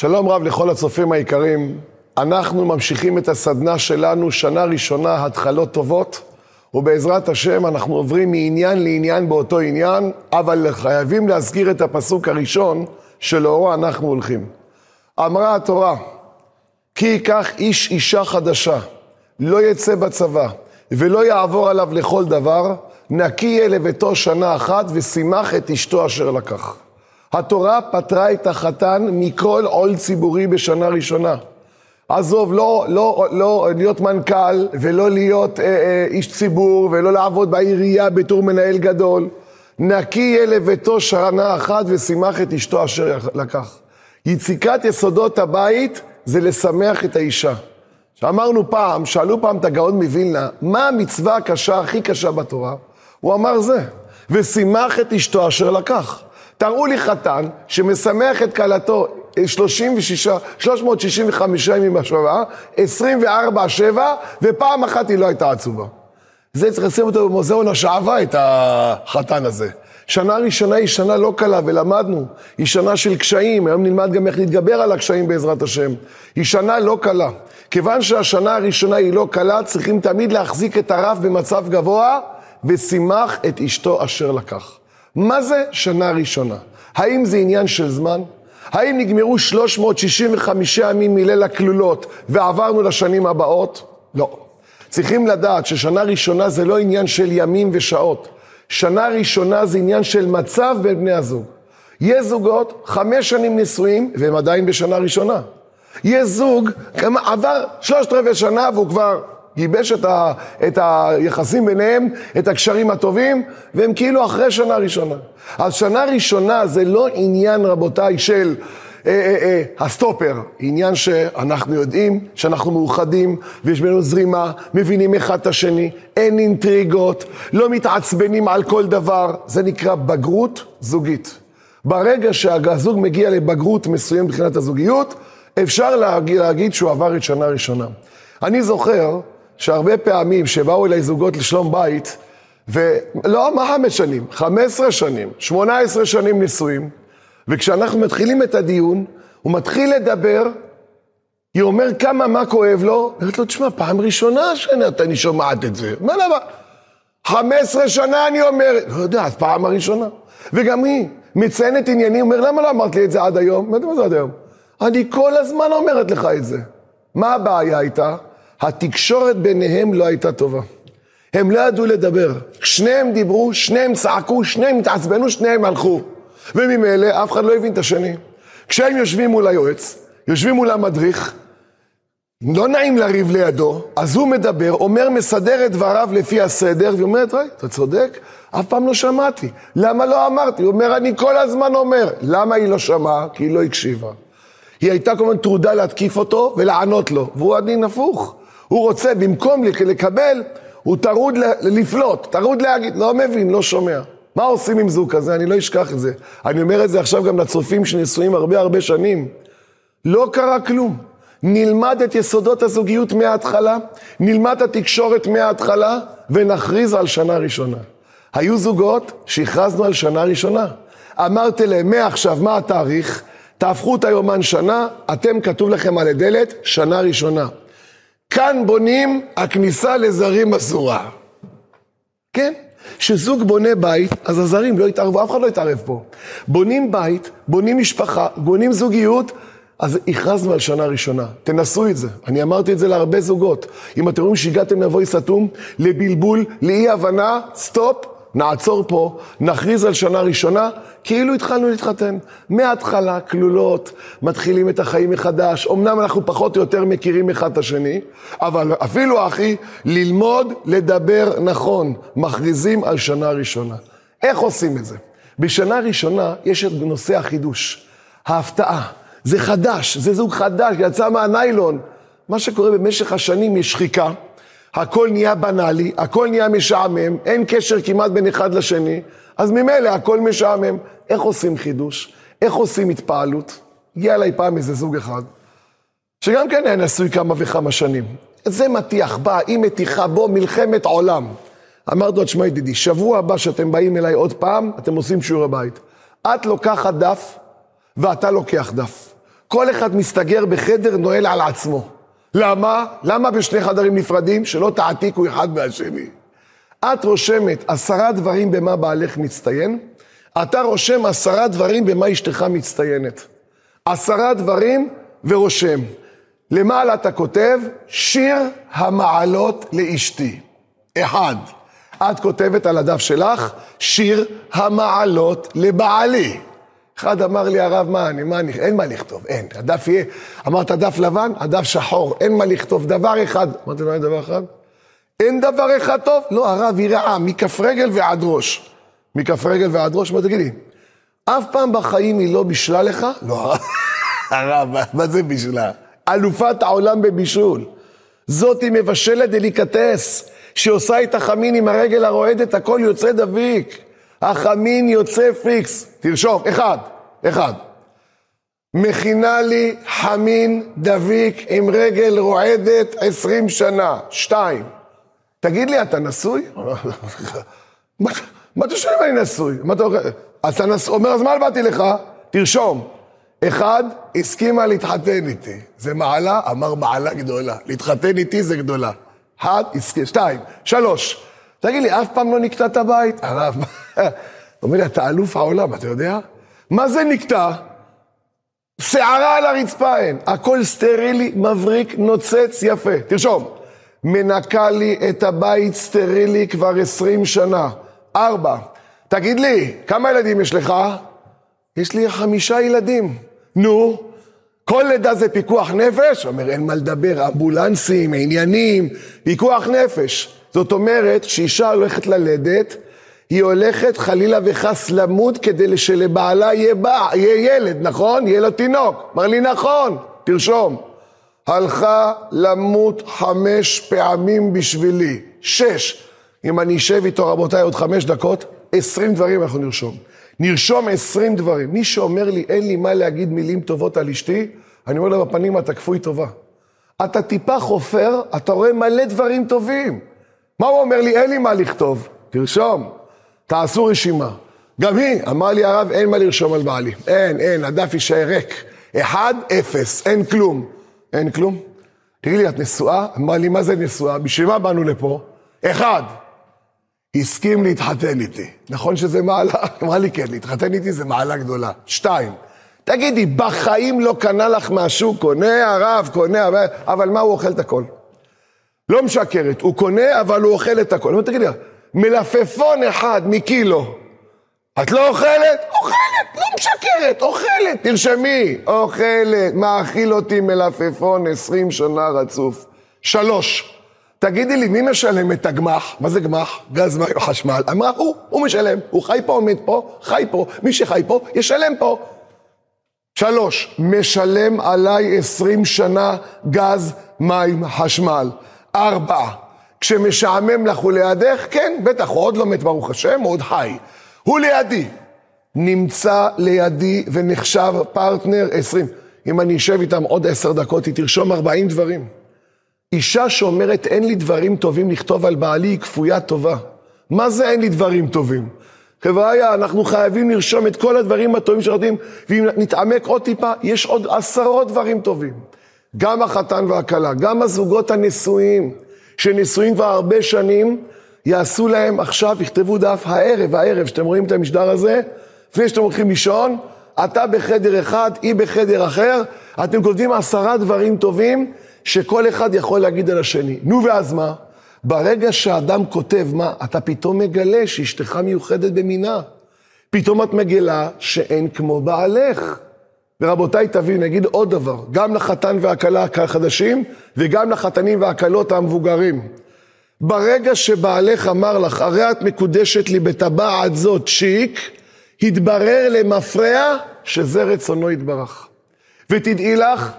שלום רב לכל הצופים היקרים. אנחנו ממשיכים את הסדנה שלנו, שנה ראשונה, התחלות טובות, ובעזרת השם אנחנו עוברים מעניין לעניין באותו עניין, אבל חייבים להזכיר את הפסוק הראשון שלאורו אנחנו הולכים. אמרה התורה, כי ייקח איש אישה חדשה, לא יצא בצבא, ולא יעבור עליו לכל דבר, נקי יהיה לביתו שנה אחת, ושימח את אשתו אשר לקח. התורה פטרה את החתן מכל עול ציבורי בשנה ראשונה. עזוב, לא, לא, לא להיות מנכ"ל ולא להיות אה, אה, איש ציבור ולא לעבוד בעירייה בתור מנהל גדול. נקי יהיה לביתו שנה אחת ושימח את אשתו אשר לקח. יציקת יסודות הבית זה לשמח את האישה. שאמרנו פעם, שאלו פעם את הגאון מווילנה, מה המצווה הקשה, הכי קשה בתורה? הוא אמר זה, ושימח את אשתו אשר לקח. תראו לי חתן שמשמח את כלתו 36, 365 ימים בשבוע, 24 שבע, ופעם אחת היא לא הייתה עצובה. זה צריך לשים אותו במוזיאון השעווה, את החתן הזה. שנה ראשונה היא שנה לא קלה, ולמדנו. היא שנה של קשיים, היום נלמד גם איך להתגבר על הקשיים בעזרת השם. היא שנה לא קלה. כיוון שהשנה הראשונה היא לא קלה, צריכים תמיד להחזיק את הרב במצב גבוה, ושימח את אשתו אשר לקח. מה זה שנה ראשונה? האם זה עניין של זמן? האם נגמרו 365 ימים מליל הכלולות ועברנו לשנים הבאות? לא. צריכים לדעת ששנה ראשונה זה לא עניין של ימים ושעות. שנה ראשונה זה עניין של מצב בין בני הזוג. יש זוגות חמש שנים נישואים והם עדיין בשנה ראשונה. יש זוג, עבר שלושת רבעי שנה והוא כבר גיבש את, ה, את היחסים ביניהם, את הקשרים הטובים, והם כאילו אחרי שנה ראשונה. אז שנה ראשונה זה לא עניין, רבותיי, של אה, אה, אה, הסטופר, עניין שאנחנו יודעים שאנחנו מאוחדים ויש בינינו זרימה, מבינים אחד את השני, אין אינטריגות, לא מתעצבנים על כל דבר, זה נקרא בגרות זוגית. ברגע שהזוג מגיע לבגרות מסוים מבחינת הזוגיות, אפשר להגיד, להגיד שהוא עבר את שנה ראשונה. אני זוכר שהרבה פעמים שבאו אליי זוגות לשלום בית, ולא מה חמש שנים, חמש עשרה שנים, שמונה עשרה שנים נישואים, וכשאנחנו מתחילים את הדיון, הוא מתחיל לדבר, היא אומר כמה, מה כואב לו, אומרת לו, תשמע, פעם ראשונה שאני שומעת את זה, מה למה? חמש עשרה שנה אני אומר, לא יודע, אז פעם הראשונה. וגם היא מציינת עניינים, אומר, למה לא אמרת לי את זה עד היום? מה זה עד היום? אני כל הזמן אומרת לך את זה. מה הבעיה איתה? התקשורת ביניהם לא הייתה טובה. הם לא ידעו לדבר. שניהם דיברו, שניהם צעקו, שניהם התעצבנו, שניהם הלכו. וממילא אף אחד לא הבין את השני. כשהם יושבים מול היועץ, יושבים מול המדריך, לא נעים לריב לידו, אז הוא מדבר, אומר, מסדר את דבריו לפי הסדר, והיא אומרת, ראי, אתה צודק, אף פעם לא שמעתי. למה לא אמרתי? הוא אומר, אני כל הזמן אומר. למה היא לא שמעה? כי היא לא הקשיבה. היא הייתה הזמן טרודה להתקיף אותו ולענות לו, והוא הדין הפוך. הוא רוצה, במקום לקבל, הוא טרוד לפלוט, טרוד להגיד, לא מבין, לא שומע. מה עושים עם זוג כזה? אני לא אשכח את זה. אני אומר את זה עכשיו גם לצופים שנשואים הרבה הרבה שנים. לא קרה כלום. נלמד את יסודות הזוגיות מההתחלה, נלמד את התקשורת מההתחלה, ונכריז על שנה ראשונה. היו זוגות שהכרזנו על שנה ראשונה. אמרתי להם, מעכשיו, מה התאריך? תהפכו את היומן שנה, אתם כתוב לכם על הדלת, שנה ראשונה. כאן בונים, הכניסה לזרים אסורה. כן? כשזוג בונה בית, אז הזרים לא יתערבו, אף אחד לא יתערב פה. בונים בית, בונים משפחה, בונים זוגיות, אז הכרזנו על שנה ראשונה. תנסו את זה. אני אמרתי את זה להרבה זוגות. אם אתם רואים שהגעתם לבוי סתום, לבלבול, לאי הבנה, סטופ, נעצור פה, נכריז על שנה ראשונה, כאילו התחלנו להתחתן. מההתחלה, כלולות, מתחילים את החיים מחדש. אמנם אנחנו פחות או יותר מכירים אחד את השני, אבל אפילו אחי, ללמוד לדבר נכון. מכריזים על שנה ראשונה. איך עושים את זה? בשנה ראשונה יש את נושא החידוש, ההפתעה. זה חדש, זה זוג חדש, יצא מהניילון. מה שקורה במשך השנים יש שחיקה. הכל נהיה בנאלי, הכל נהיה משעמם, אין קשר כמעט בין אחד לשני, אז ממילא הכל משעמם. איך עושים חידוש? איך עושים התפעלות? הגיע אליי פעם איזה זוג אחד, שגם כן היה נשוי כמה וכמה שנים. זה מטיח, בא, היא מתיחה בו מלחמת עולם. אמרתי לו, תשמע ידידי, שבוע הבא שאתם באים אליי עוד פעם, אתם עושים שיעורי בית. את לוקחת דף ואתה לוקח דף. כל אחד מסתגר בחדר, נועל על עצמו. למה? למה בשני חדרים נפרדים? שלא תעתיקו אחד מהשני. את רושמת עשרה דברים במה בעלך מצטיין, אתה רושם עשרה דברים במה אשתך מצטיינת. עשרה דברים ורושם. למעלה אתה כותב, שיר המעלות לאשתי. אחד, את כותבת על הדף שלך, שיר המעלות לבעלי. אחד אמר לי, הרב, מה אני, מה אני, אין מה לכתוב, אין. הדף יהיה, אמרת דף לבן, הדף שחור, אין מה לכתוב, דבר אחד. אמרתי לו, אין דבר אחד? אין דבר אחד טוב? לא, הרב, היא רעה, מכף רגל ועד ראש. מכף רגל ועד ראש, מה תגידי? אף פעם בחיים היא לא בישלה לך? לא, הרב, מה זה בישלה? אלופת העולם בבישול. זאת היא מבשלת דליקטס, שעושה את החמין עם הרגל הרועדת, הכל יוצא דביק. החמין יוצא פיקס. תרשום, אחד, אחד. מכינה לי חמין דביק עם רגל רועדת עשרים שנה. שתיים. תגיד לי, אתה נשוי? מה אתה שואל אם אני נשוי? מה אתה? אתה נשוי? אומר, אז מה באתי לך? תרשום. אחד, הסכימה להתחתן איתי. זה מעלה? אמר מעלה גדולה. להתחתן איתי זה גדולה. אחד, הסכים. שתיים. שלוש. תגיד לי, אף פעם לא נקטעת בית? הרב, אומר לי, אתה אלוף העולם, אתה יודע? מה זה נקטע? שערה על הרצפה אין. הכל סטרילי, מבריק, נוצץ, יפה. תרשום. מנקה לי את הבית סטרילי כבר עשרים שנה. ארבע. תגיד לי, כמה ילדים יש לך? יש לי חמישה ילדים. נו, כל לידה זה פיקוח נפש? אומר, אין מה לדבר, אמבולנסים, עניינים, פיקוח נפש. זאת אומרת, כשאישה הולכת ללדת, היא הולכת חלילה וחס למות כדי שלבעלה יהיה, בע, יהיה ילד, נכון? יהיה לו תינוק. אמר לי, נכון, תרשום. הלכה למות חמש פעמים בשבילי. שש. אם אני אשב איתו, רבותיי, עוד חמש דקות, עשרים דברים אנחנו נרשום. נרשום עשרים דברים. מי שאומר לי, אין לי מה להגיד מילים טובות על אשתי, אני אומר לו בפנים, אתה כפוי טובה. אתה טיפה חופר, אתה רואה מלא דברים טובים. מה הוא אומר לי? אין לי מה לכתוב. תרשום, תעשו רשימה. גם היא, אמר לי הרב, אין מה לרשום על בעלי. אין, אין, הדף יישאר ריק. אחד, אפס, אין כלום. אין כלום? תגידי לי, את נשואה? אמר לי, מה זה נשואה? בשביל מה באנו לפה? אחד, הסכים להתחתן איתי. נכון שזה מעלה? אמרה לי, כן, להתחתן איתי זה מעלה גדולה. שתיים, תגידי, בחיים לא קנה לך משהו? קונה הרב, קונה הרב, אבל מה, הוא אוכל את הכל. לא משקרת, הוא קונה, אבל הוא אוכל את הכל. תגידי, מלפפון אחד מקילו, את לא אוכלת? אוכלת, לא משקרת, אוכלת, תרשמי, אוכלת, מאכיל אותי מלפפון עשרים שנה רצוף. שלוש, תגידי לי, מי משלם את הגמח? מה זה גמח? גז, מים, חשמל. אמרה, הוא, הוא משלם. הוא חי פה, עומד פה, חי פה. מי שחי פה, ישלם פה. שלוש, משלם עליי עשרים שנה גז, מים, חשמל. ארבע, כשמשעמם לך הוא לידך, כן, בטח, הוא עוד לא מת, ברוך השם, הוא עוד חי. הוא לידי. נמצא לידי ונחשב פרטנר עשרים. אם אני אשב איתם עוד עשר דקות, היא תרשום ארבעים דברים. אישה שאומרת אין לי דברים טובים לכתוב על בעלי היא כפויה טובה. מה זה אין לי דברים טובים? חבריה, אנחנו חייבים לרשום את כל הדברים הטובים שנותנים, ואם נתעמק עוד טיפה, יש עוד עשרות דברים טובים. גם החתן והכלה, גם הזוגות הנשואים, שנשואים כבר הרבה שנים, יעשו להם עכשיו, יכתבו דף הערב, הערב, שאתם רואים את המשדר הזה, לפני שאתם הולכים לישון, אתה בחדר אחד, היא בחדר אחר, אתם כותבים עשרה דברים טובים שכל אחד יכול להגיד על השני. נו, ואז מה? ברגע שאדם כותב מה, אתה פתאום מגלה שאשתך מיוחדת במינה. פתאום את מגלה שאין כמו בעלך. ורבותיי, תביאו, נגיד עוד דבר, גם לחתן והכלה החדשים, וגם לחתנים והכלות המבוגרים. ברגע שבעלך אמר לך, הרי את מקודשת לי בטבעת זאת שיק, התברר למפרע שזה רצונו יתברך. ותדעי לך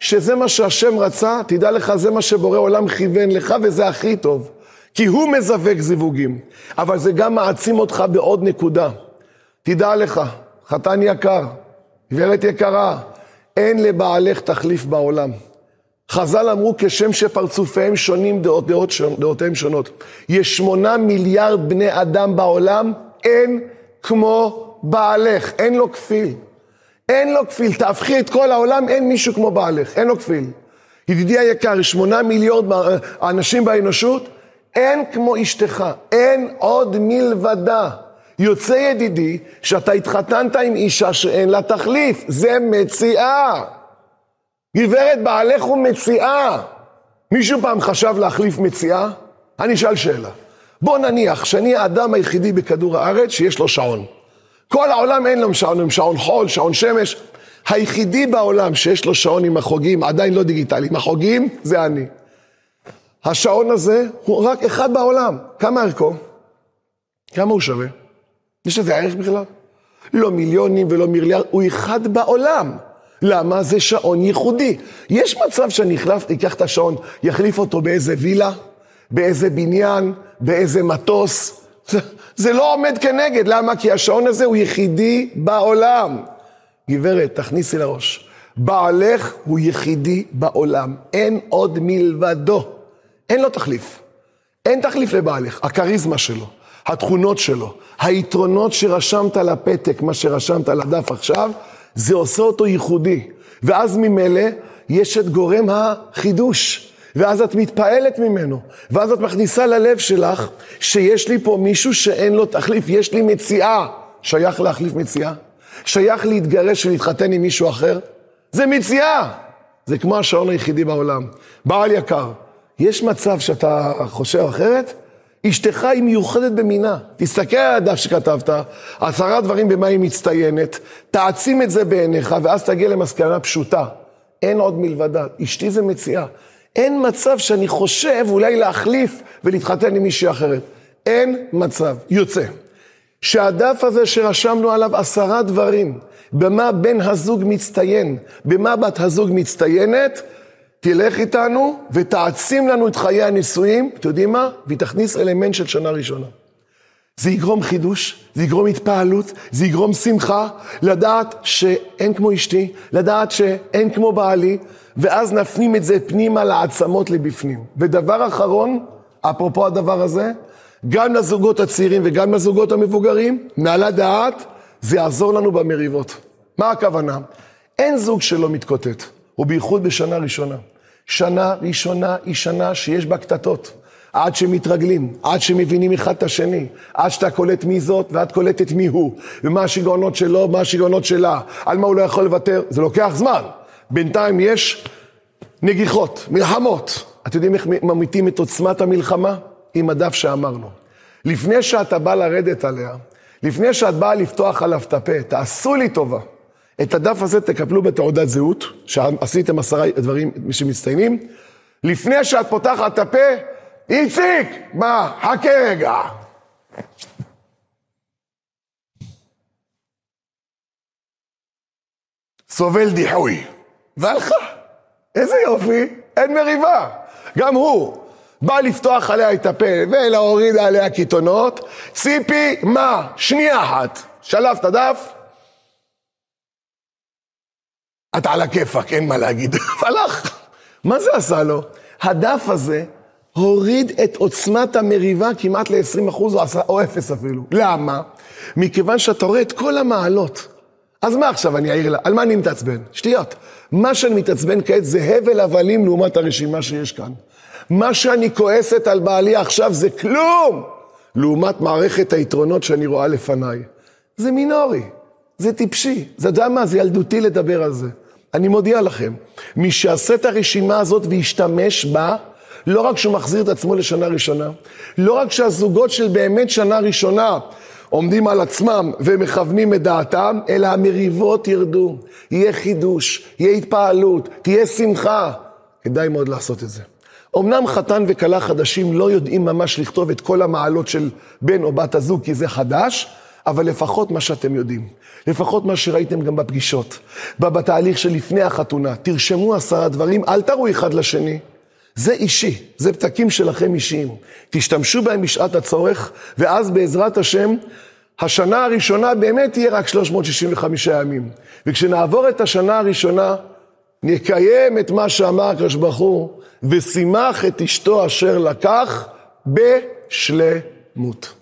שזה מה שהשם רצה, תדע לך, זה מה שבורא עולם כיוון לך, וזה הכי טוב. כי הוא מזווק זיווגים, אבל זה גם מעצים אותך בעוד נקודה. תדע לך, חתן יקר, גברת יקרה, אין לבעלך תחליף בעולם. חז"ל אמרו כשם שפרצופיהם שונים, דעות, דעות, דעותיהם שונות. יש שמונה מיליארד בני אדם בעולם, אין כמו בעלך, אין לו כפיל. אין לו כפיל, תהפכי את כל העולם, אין מישהו כמו בעלך, אין לו כפיל. ידידי היקר, שמונה מיליון אנשים באנושות, אין כמו אשתך, אין עוד מלבדה. יוצא ידידי שאתה התחתנת עם אישה שאין לה תחליף, זה מציאה. גברת בעלך הוא מציאה. מישהו פעם חשב להחליף מציאה? אני אשאל שאלה. בוא נניח שאני האדם היחידי בכדור הארץ שיש לו שעון. כל העולם אין לו שעון, עם שעון חול, שעון שמש. היחידי בעולם שיש לו שעון עם החוגים, עדיין לא דיגיטלי, עם החוגים, זה אני. השעון הזה הוא רק אחד בעולם. כמה ערכו? כמה הוא שווה? יש לזה ערך בכלל? לא מיליונים ולא מיליארד, הוא אחד בעולם. למה? זה שעון ייחודי. יש מצב שאני אחלף, אקח את השעון, יחליף אותו באיזה וילה, באיזה בניין, באיזה מטוס. זה, זה לא עומד כנגד, למה? כי השעון הזה הוא יחידי בעולם. גברת, תכניסי לראש. בעלך הוא יחידי בעולם, אין עוד מלבדו. אין לו תחליף. אין תחליף לבעלך, הכריזמה שלו, התכונות שלו, היתרונות שרשמת לפתק, מה שרשמת לדף עכשיו, זה עושה אותו ייחודי. ואז ממילא יש את גורם החידוש. ואז את מתפעלת ממנו, ואז את מכניסה ללב שלך שיש לי פה מישהו שאין לו תחליף, יש לי מציאה. שייך להחליף מציאה? שייך להתגרש ולהתחתן עם מישהו אחר? זה מציאה! זה כמו השעון היחידי בעולם. בעל יקר, יש מצב שאתה חושב אחרת? אשתך היא מיוחדת במינה. תסתכל על הדף שכתבת, עשרה דברים במה היא מצטיינת, תעצים את זה בעיניך, ואז תגיע למסקנה פשוטה. אין עוד מלבדה. אשתי זה מציאה. אין מצב שאני חושב אולי להחליף ולהתחתן עם מישהי אחרת. אין מצב. יוצא. שהדף הזה שרשמנו עליו עשרה דברים, במה בן הזוג מצטיין, במה בת הזוג מצטיינת, תלך איתנו ותעצים לנו את חיי הנישואים, אתם יודעים מה? והיא תכניס אלמנט של שנה ראשונה. זה יגרום חידוש, זה יגרום התפעלות, זה יגרום שמחה, לדעת שאין כמו אשתי, לדעת שאין כמו בעלי, ואז נפנים את זה פנימה לעצמות לבפנים. ודבר אחרון, אפרופו הדבר הזה, גם לזוגות הצעירים וגם לזוגות המבוגרים, מעל הדעת, זה יעזור לנו במריבות. מה הכוונה? אין זוג שלא מתקוטט, ובייחוד בשנה ראשונה. שנה ראשונה היא שנה שיש בה קטטות. עד שמתרגלים, עד שמבינים אחד את השני, עד שאתה קולט מי זאת ואת קולטת מי הוא, ומה השיגעונות שלו, מה השיגעונות שלה, על מה הוא לא יכול לוותר, זה לוקח זמן. בינתיים יש נגיחות, מלחמות. אתם יודעים איך ממיתים את עוצמת המלחמה? עם הדף שאמרנו. לפני שאתה בא לרדת עליה, לפני שאת באה לפתוח עליו את הפה, תעשו לי טובה. את הדף הזה תקבלו בתעודת זהות, שעשיתם עשרה דברים שמצטיינים. לפני שאת פותחת את הפה, איציק, מה, חכה רגע. סובל דיחוי. והלכה. איזה יופי, אין מריבה. גם הוא בא לפתוח עליה את הפה ולהוריד עליה קיתונות. ציפי, מה? שנייה אחת. שלף את הדף, אתה על הכיפאק, אין מה להגיד. הלך. מה זה עשה לו? הדף הזה הוריד את עוצמת המריבה כמעט ל-20% או, או 0 אפילו. למה? מכיוון שאתה רואה את כל המעלות. אז מה עכשיו אני אעיר לה? על מה אני מתעצבן? שטויות. מה שאני מתעצבן כעת זה הבל הבלים לעומת הרשימה שיש כאן. מה שאני כועסת על בעלי עכשיו זה כלום, לעומת מערכת היתרונות שאני רואה לפניי. זה מינורי, זה טיפשי, זה יודע מה? זה ילדותי לדבר על זה. אני מודיע לכם, מי שיעשה את הרשימה הזאת וישתמש בה, לא רק שהוא מחזיר את עצמו לשנה ראשונה, לא רק שהזוגות של באמת שנה ראשונה עומדים על עצמם ומכוונים את דעתם, אלא המריבות ירדו, יהיה חידוש, יהיה התפעלות, תהיה שמחה. כדאי מאוד לעשות את זה. אמנם חתן וכלה חדשים לא יודעים ממש לכתוב את כל המעלות של בן או בת הזוג, כי זה חדש, אבל לפחות מה שאתם יודעים, לפחות מה שראיתם גם בפגישות, בתהליך שלפני החתונה, תרשמו עשרה דברים, אל תראו אחד לשני. זה אישי, זה פתקים שלכם אישיים. תשתמשו בהם בשעת הצורך, ואז בעזרת השם, השנה הראשונה באמת תהיה רק 365 ימים. וכשנעבור את השנה הראשונה, נקיים את מה שאמר הקדוש ברוך הוא, ושימח את אשתו אשר לקח בשלמות.